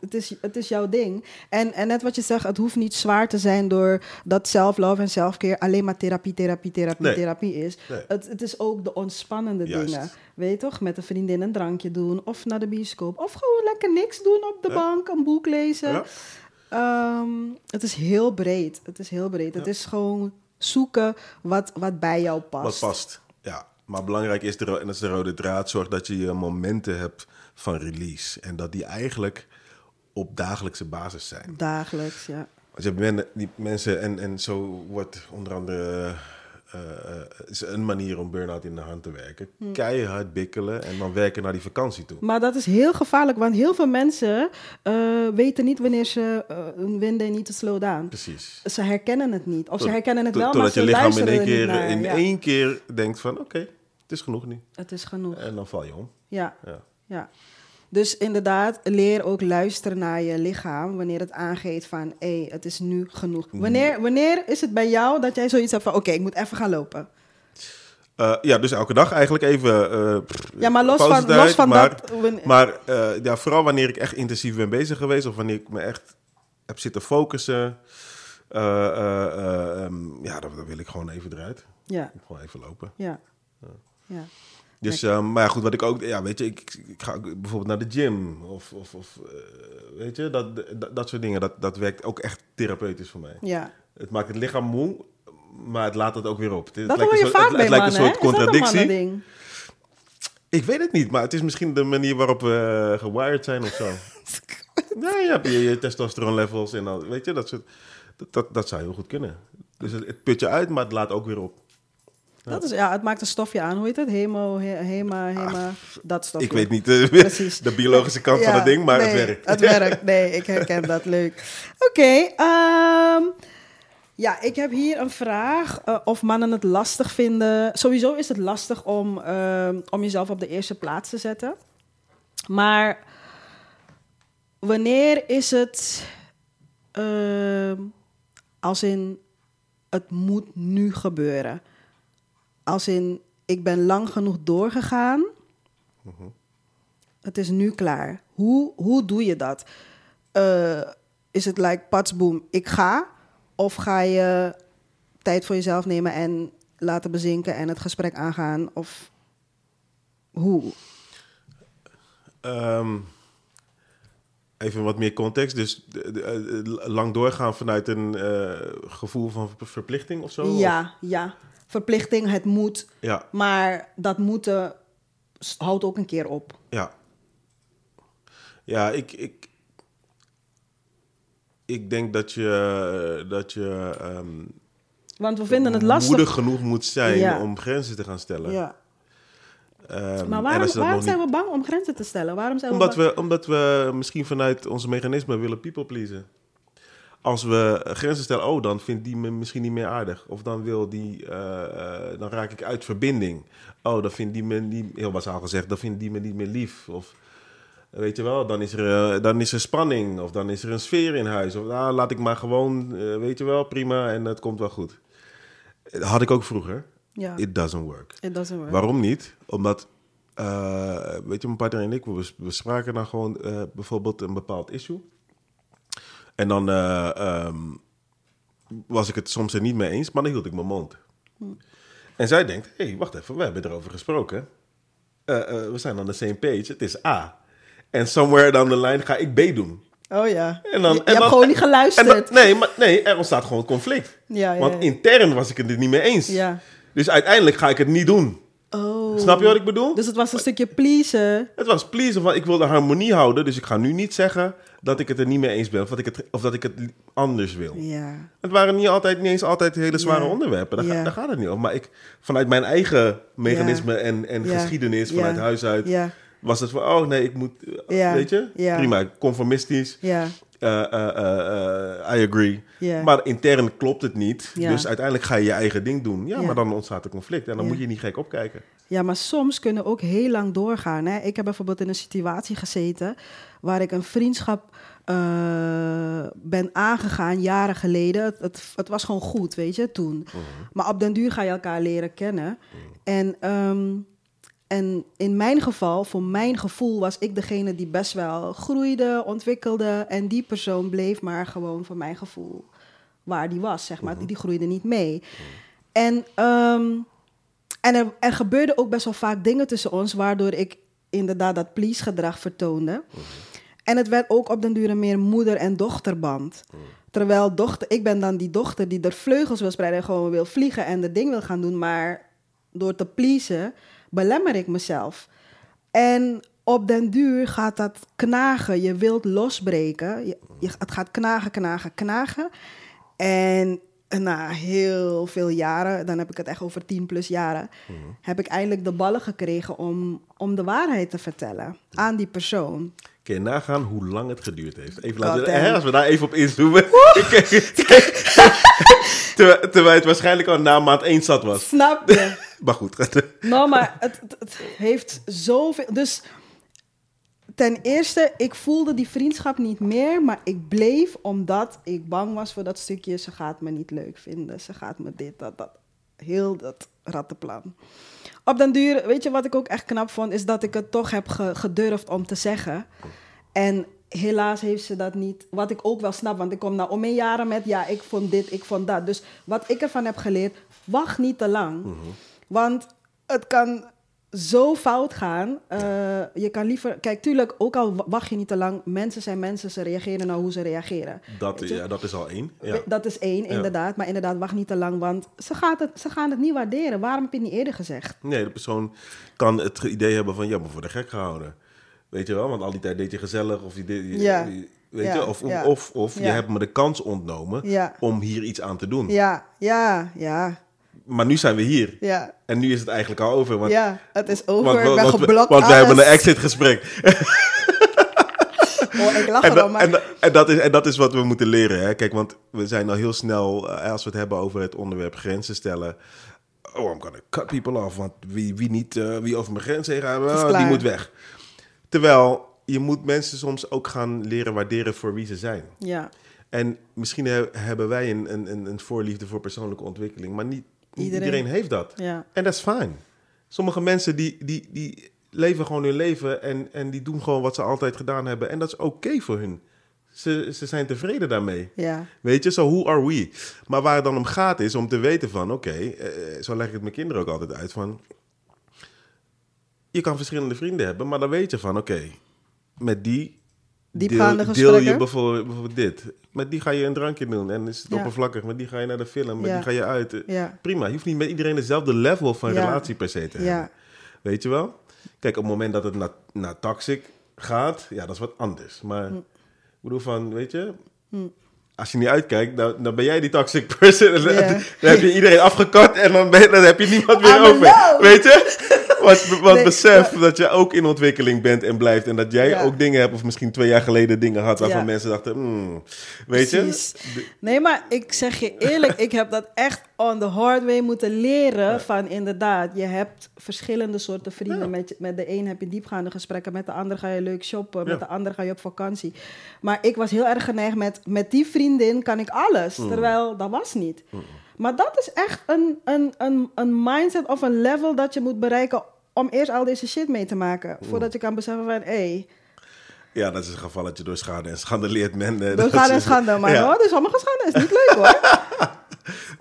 Het, is, het is jouw ding. En, en net wat je zegt, het hoeft niet zwaar te zijn door dat self-love en self-care alleen maar therapie, therapie, therapie, Nee. therapie is. Nee. Het, het is ook de ontspannende Juist. dingen. Weet je toch? Met een vriendin een drankje doen. Of naar de bioscoop. Of gewoon lekker niks doen op de Ja. bank. Een boek lezen. Ja. Ehm, het is heel breed. Het is heel breed. Het is gewoon zoeken wat, wat bij jou past. Wat past. Ja, maar belangrijk is, de, en dat is de rode draad, zorg dat je je momenten hebt van release. En dat die eigenlijk op dagelijkse basis zijn. Dagelijks, ja. Want je hebt men, die mensen, en, en zo wordt onder andere is een manier om burn-out in de hand te werken. Hm. Keihard bikkelen en dan werken naar die vakantie toe. Maar dat is heel gevaarlijk, want heel veel mensen eh, weten niet wanneer ze when they need to slow down. Precies. Ze herkennen het niet. Of ze Tot- herkennen het tot- wel, maar Totdat ze je lichaam in luisteren één er niet keer, naar. in ja. één keer denkt van oké, het is genoeg nu. Het is genoeg. En dan val je om. Ja. Ja. Ja. Dus inderdaad, leer ook luisteren naar je lichaam wanneer het aangeeft van hé, hey, het is nu genoeg. Mm. Wanneer, wanneer is het bij jou dat jij zoiets hebt van oké, ik moet even gaan lopen? Eh, ja, dus elke dag eigenlijk even. eh, Ja, maar los van, los van maar, dat. Maar eh, ja, vooral wanneer ik echt intensief ben bezig geweest, of wanneer ik me echt heb zitten focussen, eh, eh, eh, ehm, ja, dan, dan wil ik gewoon even eruit. ja, Gewoon even lopen. ja, ja. Dus, ehm, maar ja, goed, wat ik ook, ja, weet je, ik, ik ga bijvoorbeeld naar de gym of, of, of eh, weet je, dat, dat, dat soort dingen, dat, dat werkt ook echt therapeutisch voor mij. ja. Het maakt het lichaam moe, maar het laat het ook weer op. Het, Dat lijkt hoor je een soort- vaak het, het lijkt een soort contradictie. Ik weet het niet, maar het is misschien de manier waarop we uh, gewired zijn of zo. ja, je hebt je, je testosteron levels en dan, weet je, dat, soort, dat, dat, dat zou heel goed kunnen. Dus het, het put je uit, maar het laat ook weer op. Dat is, ja, het maakt een stofje aan. Hoe heet het? Hemo, he- hema, hema, dat stofje. Ik weet niet uh, Precies. de biologische kant van het ding, maar nee, het werkt. Het werkt, nee, ik herken dat. Leuk. Oké, ehm, ja, ik heb hier een vraag. eh, of mannen het lastig vinden. Sowieso is het lastig om, ehm, om jezelf op de eerste plaats te zetten. Maar wanneer is het ehm, als in het moet nu gebeuren? Als in ik ben lang genoeg doorgegaan. Het is nu klaar. Hoe, hoe doe je dat? Eh, is het like patsboom, ik ga? Of ga je tijd voor jezelf nemen en laten bezinken en het gesprek aangaan? Of hoe? Ehm, even wat meer context. Dus de- de- eh, lang doorgaan vanuit een eh, gevoel van ver- verplichting of zo? Of- Ja, ja. Verplichting, het moet. Ja, Maar dat moeten houdt ook een keer op. ja. Ja, ik, ik, ik denk dat je, dat je ehm, Want we vinden het lastig. moedig genoeg moet zijn Ja. om grenzen te gaan stellen. Ja. Ehm, Maar waarom, zijn niet- we bang om grenzen te stellen? Waarom zijn Omdat we bang? we, omdat we misschien vanuit onze mechanismen willen people pleasen. Als we grenzen stellen, oh, dan vindt die me misschien niet meer aardig. Of dan wil die, eh, eh, dan raak ik uit verbinding. Oh, dan vindt die me niet, heel basaal gezegd, dan vindt die me niet meer lief. Of weet je wel, dan is er, eh, dan is er spanning. Of dan is er een sfeer in huis. Of ah, laat ik maar gewoon, weet je wel, prima en het komt wel goed. Dat had ik ook vroeger. Ja, It doesn't work. it doesn't work. Waarom niet? Omdat, eh, weet je, mijn partner en ik, we, we spraken dan gewoon eh, bijvoorbeeld een bepaald issue. En dan eh, ehm, was ik het soms er niet mee eens, maar dan hield ik mijn mond. En zij denkt, hé, hey, wacht even, we hebben erover gesproken. We zijn on the same page, het is A. En somewhere down the line ga ik B doen. Oh ja. En dan, je je en hebt dan- gewoon niet geluisterd. dan- nee, maar, nee, er ontstaat gewoon conflict. Ja, ja, Want ja. intern was ik het er niet mee eens. Dus uiteindelijk ga ik het niet doen. Oh. Snap je wat ik bedoel? Dus het was een stukje pleasen. Het was pleasen van ik wil de harmonie houden, dus ik ga nu niet zeggen dat ik het er niet mee eens ben of dat ik het, of dat ik het anders wil. Ja. Het waren niet, altijd, niet eens altijd hele zware Ja. onderwerpen, daar, ga- Ja. daar gaat het niet over. Maar ik, vanuit mijn eigen mechanisme en, en geschiedenis, vanuit huis uit, was het van, oh nee, ik moet, weet je, Ja. prima, conformistisch. Eh, eh, eh, I agree. Maar intern klopt het niet. Dus uiteindelijk ga je je eigen ding doen. Ja, maar dan ontstaat er conflict. En dan moet je niet gek opkijken. Ja, maar soms kunnen ook heel lang doorgaan. Hè? Ik heb bijvoorbeeld in een situatie gezeten waar ik een vriendschap ben aangegaan jaren geleden. Het, het, het was gewoon goed, weet je, toen. Maar op den duur ga je elkaar leren kennen. En, ehm, en in mijn geval, voor mijn gevoel, was ik degene die best wel groeide, ontwikkelde. En die persoon bleef maar gewoon voor mijn gevoel waar die was, zeg maar. Die, die groeide niet mee. En, ehm, en er, er gebeurden ook best wel vaak dingen tussen ons, waardoor ik inderdaad dat please-gedrag vertoonde. En het werd ook op den duur een meer moeder- en dochterband. Terwijl dochter, ik ben dan die dochter die er vleugels wil spreiden en gewoon wil vliegen en de ding wil gaan doen. Maar door te pleasen belemmer ik mezelf. En op den duur gaat dat knagen. Je wilt losbreken. Je, je- het gaat knagen, knagen, knagen. En na heel veel jaren, dan heb ik het echt over 10 plus jaren, heb ik eindelijk de ballen gekregen om, om de waarheid te vertellen aan die persoon. Kun je nagaan hoe lang het geduurd heeft? Even laten, hè, als we daar even op inzoomen. terwijl, terwijl het waarschijnlijk al na maand 1 zat was. Snap je? Maar goed. Nou, maar het, het, het heeft zoveel. Dus ten eerste, ik voelde die vriendschap niet meer, maar ik bleef omdat ik bang was voor dat stukje. Ze gaat me niet leuk vinden. Ze gaat me dit, dat, dat. Heel dat rattenplan. Op den duur, weet je wat ik ook echt knap vond, is dat ik het toch heb ge- gedurfd om te zeggen. En helaas heeft ze dat niet. Wat ik ook wel snap, want ik kom nou om een jaren met ja, ik vond dit, ik vond dat. Dus wat ik ervan heb geleerd, wacht niet te lang. Want het kan zo fout gaan. Eh, je kan liever. Kijk, tuurlijk, ook al wa- wacht je niet te lang, mensen zijn mensen, ze reageren naar hoe ze reageren. Dat, je? ja, dat is al één. Ja. Dat is één, Ja. inderdaad. Maar inderdaad, wacht niet te lang, want ze, gaat het, ze gaan het niet waarderen. Waarom heb je het niet eerder gezegd? Nee, de persoon kan het idee hebben van, ja, maar voor de gek gehouden. Weet je wel, want al die tijd deed je gezellig of je deed, je- Ja. je- weet je, of, ja. of, of je hebt me de kans ontnomen om hier iets aan te doen. Ja, ja, ja, Maar nu zijn we hier. ja. En nu is het eigenlijk al over. Want, ja, het is over. want, want, want we hebben een exit gesprek. Oh, ik lach En, maar... en, dat- en, dat is, en dat is wat we moeten leren. Hè? Kijk, want we zijn al heel snel, eh, als we het hebben over het onderwerp grenzen stellen. Oh, I'm gonna cut people off. Want wie, wie, niet, eh, wie over mijn grenzen heen gaat, eh, die moet weg. Terwijl je moet mensen soms ook gaan leren waarderen voor wie ze zijn. Ja, En misschien he- hebben wij een, een, een, een voorliefde voor persoonlijke ontwikkeling, maar niet Iedereen. iedereen. heeft dat. ja, En dat is fijn. Sommige mensen die, die, die leven gewoon hun leven en, en die doen gewoon wat ze altijd gedaan hebben. En dat is oké voor hun. Ze, ze zijn tevreden daarmee. ja, Weet je, zo who are we? Maar waar het dan om gaat is om te weten van, oké, eh, zo leg ik het mijn kinderen ook altijd uit van, je kan verschillende vrienden hebben, maar dan weet je van, oké, met die Diepgaande deel, deel je bijvoorbeeld dit. Met die ga je een drankje doen en is het Ja. oppervlakkig. Met die ga je naar de film, met die ga je uit. ja, Prima, je hoeft niet met iedereen dezelfde level van relatie per se te hebben. Weet je wel? Kijk, op het moment dat het naar, naar toxic gaat, ja, dat is wat anders. Maar Hm. ik bedoel van, weet je, als je niet uitkijkt, dan, dan ben jij die toxic person. Dan, heb je iedereen afgekort en dan, ben, je- dan heb je niemand meer over. Weet je? Want, want Nee, besef maar- dat je ook in ontwikkeling bent en blijft. En dat jij Ja. ook dingen hebt, of misschien twee jaar geleden dingen had, waarvan Ja. mensen dachten, hmm, weet precies. je? Nee, maar ik zeg je eerlijk, ik heb dat echt on the hard way moeten leren. Van inderdaad, je hebt verschillende soorten vrienden. Ja. Met, met de een heb je diepgaande gesprekken, met de ander ga je leuk shoppen, Ja. met de ander ga je op vakantie. Maar ik was heel erg geneigd met, met die vriendin kan ik alles. Mm. Terwijl dat was niet. Maar dat is echt een, een, een, een mindset of een level dat je moet bereiken om eerst al deze shit mee te maken. Mm. Voordat je kan beseffen van, hé, hey, Ja, dat is een gevalletje door schade en schande leert men. eh, dat gaan je- en schande. Maar Ja. hoor, dus sommige schande is niet leuk hoor.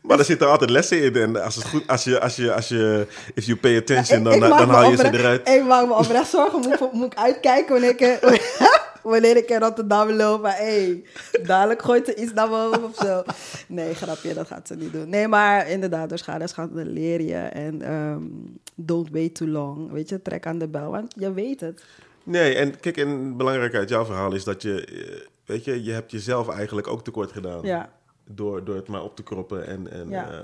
Maar er zitten altijd lessen in. En als het goed, als je, als je, als je, if you pay attention, dan, dan haal je ze eruit. Ik maak me oprecht zorgen. Moet, ik- moet ik uitkijken wanneer ik, wanneer ik in Rotterdam loop. Maar hey, dadelijk gooit er iets naar me hoofd of zo. Nee, grapje, dat gaat ze niet doen. Nee, maar inderdaad, door schade schade leer je. En ehm, don't wait too long. Weet je, trek aan de bel, want je weet het. Nee, en kijk, en belangrijk uit jouw verhaal is dat je, eh, weet je, je hebt jezelf eigenlijk ook tekort gedaan. Ja, Door, door het maar op te kroppen en, en Ja. ja.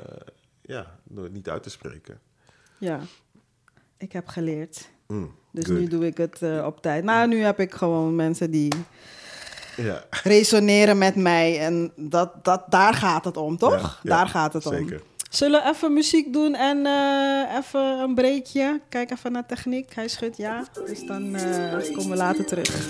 ja, door het niet uit te spreken. ja. Ik heb geleerd. Mm, Dus good. nu doe ik het eh, op tijd. Nou, nu heb ik gewoon mensen die Ja. resoneren met mij. En dat, dat, daar gaat het om, toch? Ja, daar gaat het om. zeker. Zullen we even muziek doen en eh, even een breakje? Kijk even naar techniek. Hij schudt ja. Dus dan eh, komen we later terug.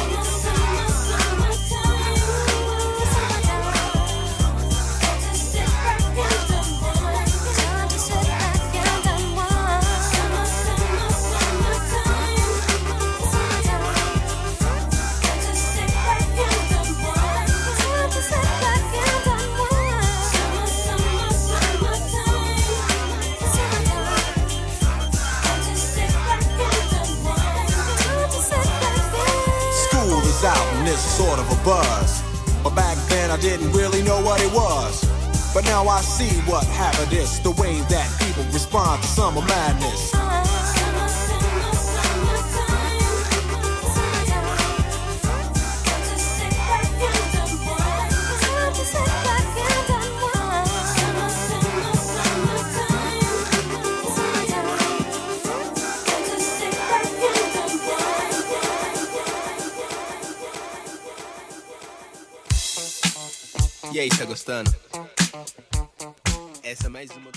Out and it's sort of a buzz. But back then I didn't really know what it was. But now I see what happened is the way that people respond to summer madness. Uh-huh. E aí, tá gostando? Essa é mais uma.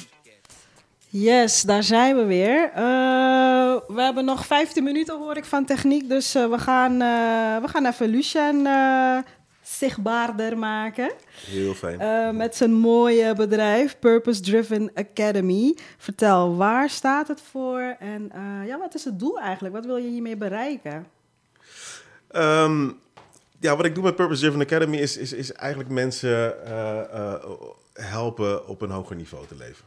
Yes, daar zijn we weer. Eh, we hebben nog 15 minuten, hoor ik van techniek. Dus eh, we, gaan, eh, we gaan even Lucien eh, zichtbaarder maken. Heel fijn. Eh, met zijn mooie bedrijf, Purpose Driven Academy. Vertel, waar staat het voor? En eh, ja, wat is het doel eigenlijk? Wat wil je hiermee bereiken? Ehm, ja, wat ik doe met Purpose Driven Academy is, is, is eigenlijk mensen eh, eh, helpen op een hoger niveau te leven.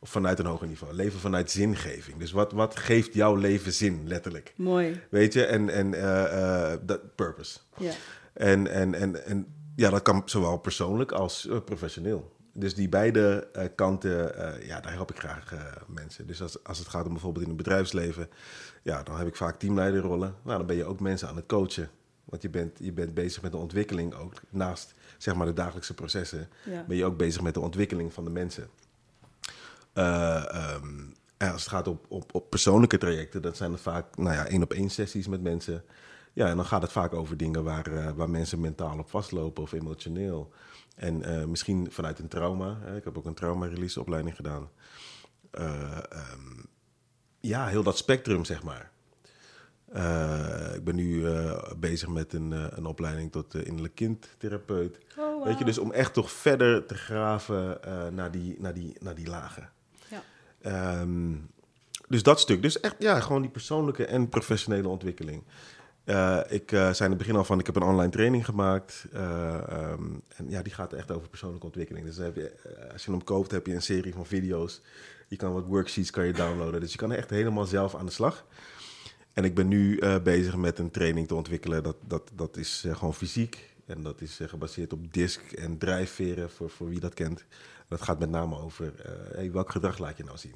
Of vanuit een hoger niveau. Leven vanuit zingeving. Dus wat, wat geeft jouw leven zin, letterlijk? Mooi. Weet je, en, en eh, dat purpose. Ja. En, en, en, en ja, dat kan zowel persoonlijk als professioneel. Dus die beide kanten, ja, daar help ik graag mensen. Dus als, als het gaat om bijvoorbeeld in het bedrijfsleven, ja, dan heb ik vaak teamleiderrollen. Nou, dan ben je ook mensen aan het coachen. Want je bent, je bent bezig met de ontwikkeling ook. Naast zeg maar de dagelijkse processen, Ja. ben je ook bezig met de ontwikkeling van de mensen. Eh, ehm, en als het gaat op, op, op persoonlijke trajecten, dat zijn er vaak nou ja, één op één sessies met mensen. Ja, en dan gaat het vaak over dingen waar, eh, waar mensen mentaal op vastlopen of emotioneel. En eh, misschien vanuit een trauma. Hè. Ik heb ook een trauma-release opleiding gedaan. Eh, ehm, ja, heel dat spectrum, zeg maar. Eh, ik ben nu eh, bezig met een, eh, een opleiding tot innerlijk kindtherapeut. Oh, Weet je, dus om echt toch verder te graven naar, die, naar, die, naar die lagen. Ja. Ehm, dus dat stuk. Dus echt, ja, gewoon die persoonlijke en professionele ontwikkeling. Ik zei in het begin al van, ik heb een online training gemaakt. eh, ehm, en ja, die gaat echt over persoonlijke ontwikkeling. Dus heb je, als je hem koopt, heb je een serie van video's. Je kan wat worksheets kan je downloaden. Dus je kan echt helemaal zelf aan de slag. En ik ben nu eh, bezig met een training te ontwikkelen. Dat, dat, dat is eh, gewoon fysiek. En dat is eh, gebaseerd op disc en drijfveren, voor, voor wie dat kent. Dat gaat met name over hey, welk gedrag laat je nou zien.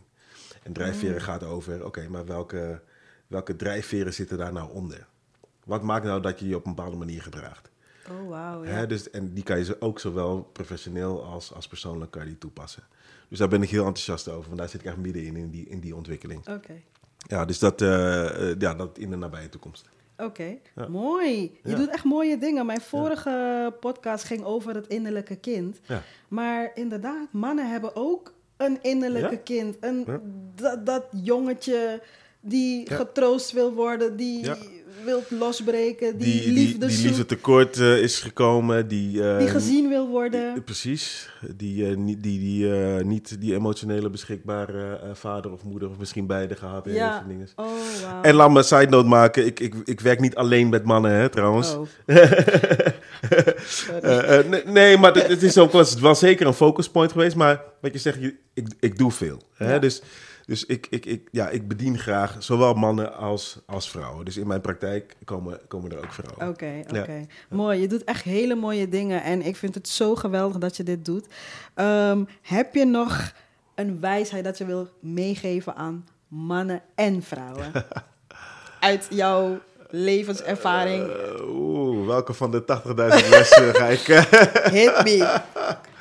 En drijfveren gaat over, oké, maar welke, welke drijfveren zitten daar nou onder? Wat maakt nou dat je je op een bepaalde manier gedraagt? Oh, wauw. Ja. Hè, dus, en die kan je ook zowel professioneel als, als persoonlijk kan je die toepassen. Dus daar ben ik heel enthousiast over, want daar zit ik echt middenin in die, in die ontwikkeling. Oké. Ja, dus dat, eh, eh, ja, dat in de nabije toekomst. Oké, Ja. mooi. Je Ja. doet echt mooie dingen. Mijn vorige podcast ging over het innerlijke kind. Ja. Maar inderdaad, mannen hebben ook een innerlijke kind. Een, dat, dat jongetje die Ja. getroost wil worden, die Ja. wil losbreken, die, Die, die, liefde die zoekt, liefde tekort eh, is gekomen, die... eh, die gezien wil worden. Precies, die, eh, niet, die, die niet die emotionele beschikbare vader of moeder of misschien beide gehad heeft. ja. en dingen. Oh, wauw. En laat me een side note maken, ik, ik, ik werk niet alleen met mannen hè, trouwens. Oh. Nee, nee, maar het, is ook wel, wel zeker een focuspoint geweest. Maar wat je zegt, ik, ik doe veel. Hè? Dus, dus ik, ik, ik, ja, ik bedien graag zowel mannen als, als vrouwen. Dus in mijn praktijk komen, komen er ook vrouwen. Oké, oké. Ja. Mooi. Je doet echt hele mooie dingen. En ik vind het zo geweldig dat je dit doet. Ehm, heb je nog een wijsheid dat je wil meegeven aan mannen en vrouwen? Uit jouw levenservaring. Eh, Oeh, welke van de 80.000 lessen ga ik... eh, Hit me.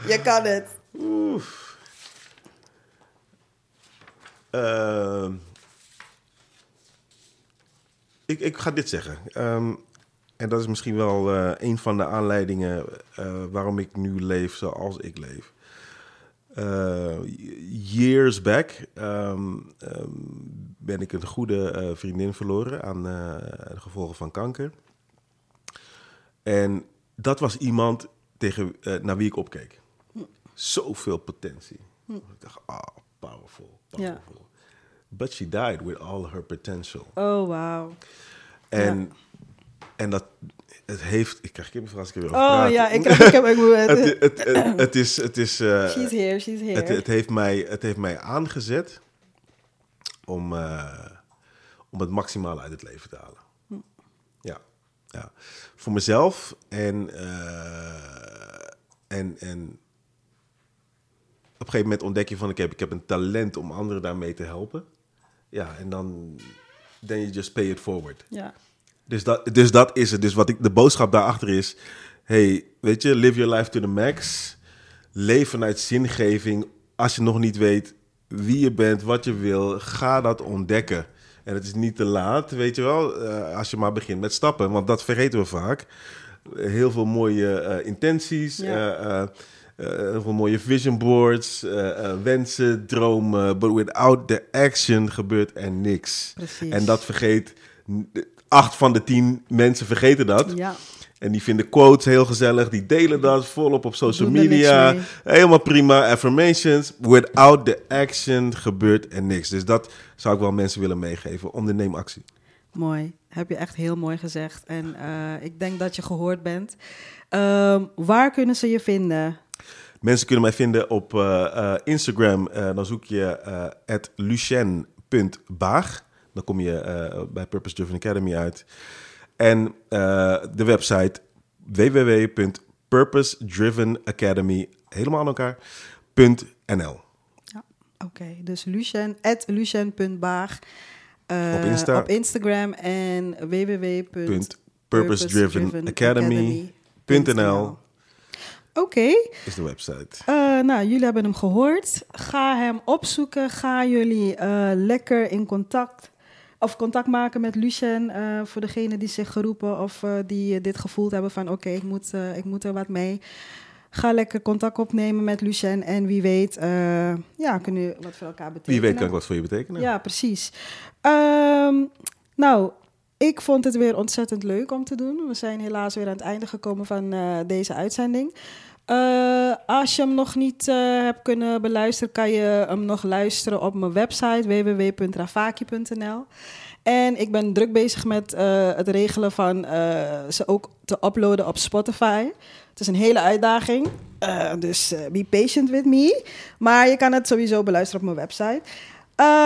Je kan het. Oef. Ehm, ik, ik ga dit zeggen. Ehm, en dat is misschien wel eh, een van de aanleidingen eh, waarom ik nu leef zoals ik leef. Eh, years back ehm, ben ik een goede vriendin verloren aan de gevolgen van kanker. En dat was iemand tegen, naar wie ik opkeek. Zoveel potentie. Ik dacht, ah, powerful, powerful. But she died with all her potential. Oh, wauw. En, en dat, het heeft, ik krijg kippenvel als ik erover Oh praat. ja, ik, ik heb... Ik, moet- het, het, het, het is, het is, eh, she's here, she's here. het, het, heeft mij, het heeft mij aangezet om, eh, om het maximale uit het leven te halen. Ja, ja. Voor mezelf en, eh, en, en een gegeven moment ontdek je van ik heb, ik heb een talent om anderen daarmee te helpen. Ja, en dan then you just pay it forward. ja. Dus dat, dus dat is het. Dus wat ik, de boodschap daarachter is: hey, weet je, live your life to the max. Leef vanuit zingeving. Als je nog niet weet wie je bent, wat je wil, ga dat ontdekken. En het is niet te laat, weet je wel, eh, als je maar begint met stappen. Want dat vergeten we vaak. Heel veel mooie eh, intenties, Ja. eh, heel veel mooie vision boards, eh, eh, wensen, dromen. But without the action gebeurt er niks. Precies. En dat vergeet acht van de tien mensen vergeten dat. Ja. En die vinden quotes heel gezellig. Die delen dat volop op social media. Helemaal prima. Affirmations. Without the action gebeurt er niks. Dus dat zou ik wel mensen willen meegeven. Onderneem actie. Mooi. Heb je echt heel mooi gezegd. En eh, ik denk dat je gehoord bent. Ehm, waar kunnen ze je vinden? Mensen kunnen mij vinden op eh, eh, Instagram. Eh, dan zoek je eh lucien.baag. Dan kom je bij Purpose Driven Academy uit. En de website www.purposedrivenacademy, helemaal aan elkaar, .nl. Ja, oké. Dus Lucien, at lucien.baag. eh, Op Insta. Op Instagram en www.purposedrivenacademy.nl Oké. is de website. Eh, nou, jullie hebben hem gehoord. Ga hem opzoeken. Ga jullie eh, lekker in contact of contact maken met Lucien. eh, voor degenen die zich geroepen of die dit gevoeld hebben van oké, ik, moet, ik moet er wat mee. Ga lekker contact opnemen met Lucien en wie weet, ja, kunnen wat voor elkaar betekenen. Wie weet kan ik wat voor je betekenen. Ja, precies. Ehm, nou, ik vond het weer ontzettend leuk om te doen. We zijn helaas weer aan het einde gekomen van eh, deze uitzending. Eh, als je hem nog niet eh, hebt kunnen beluisteren, kan je hem nog luisteren op mijn website www.rafaki.nl. En ik ben druk bezig met het regelen van ze ook te uploaden op Spotify. Het is een hele uitdaging, dus be patient with me. Maar je kan het sowieso beluisteren op mijn website.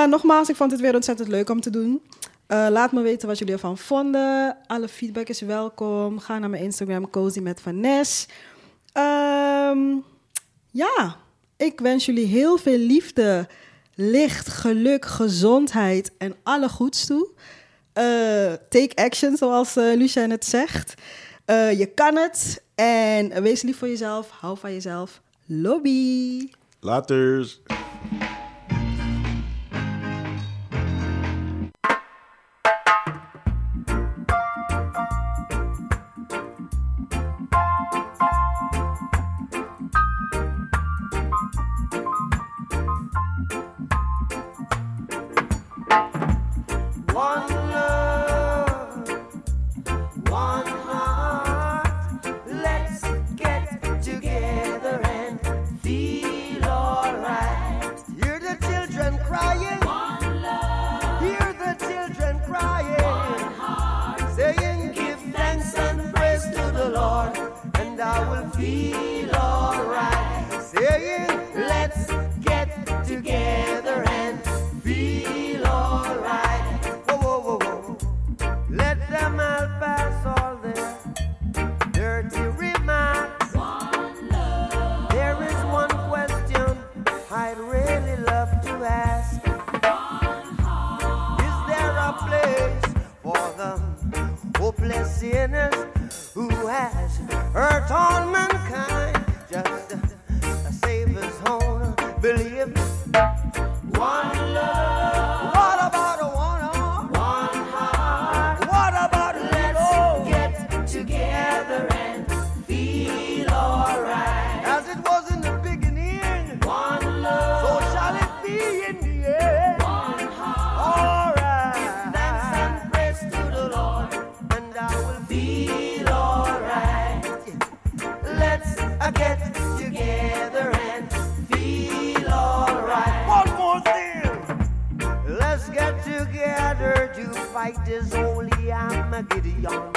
Nogmaals, ik vond het weer ontzettend leuk om te doen. Eh, laat me weten wat jullie ervan vonden. Alle feedback is welkom. Ga naar mijn Instagram, Cozy met Vanessa. Ehm, ja, ik wens jullie heel veel liefde, licht, geluk, gezondheid en alle goeds toe. Eh, take action, zoals eh Lucien het zegt. Je kan het. En wees lief voor jezelf. Hou van jezelf. Lobby. Laters. Fight this holy Armageddon. So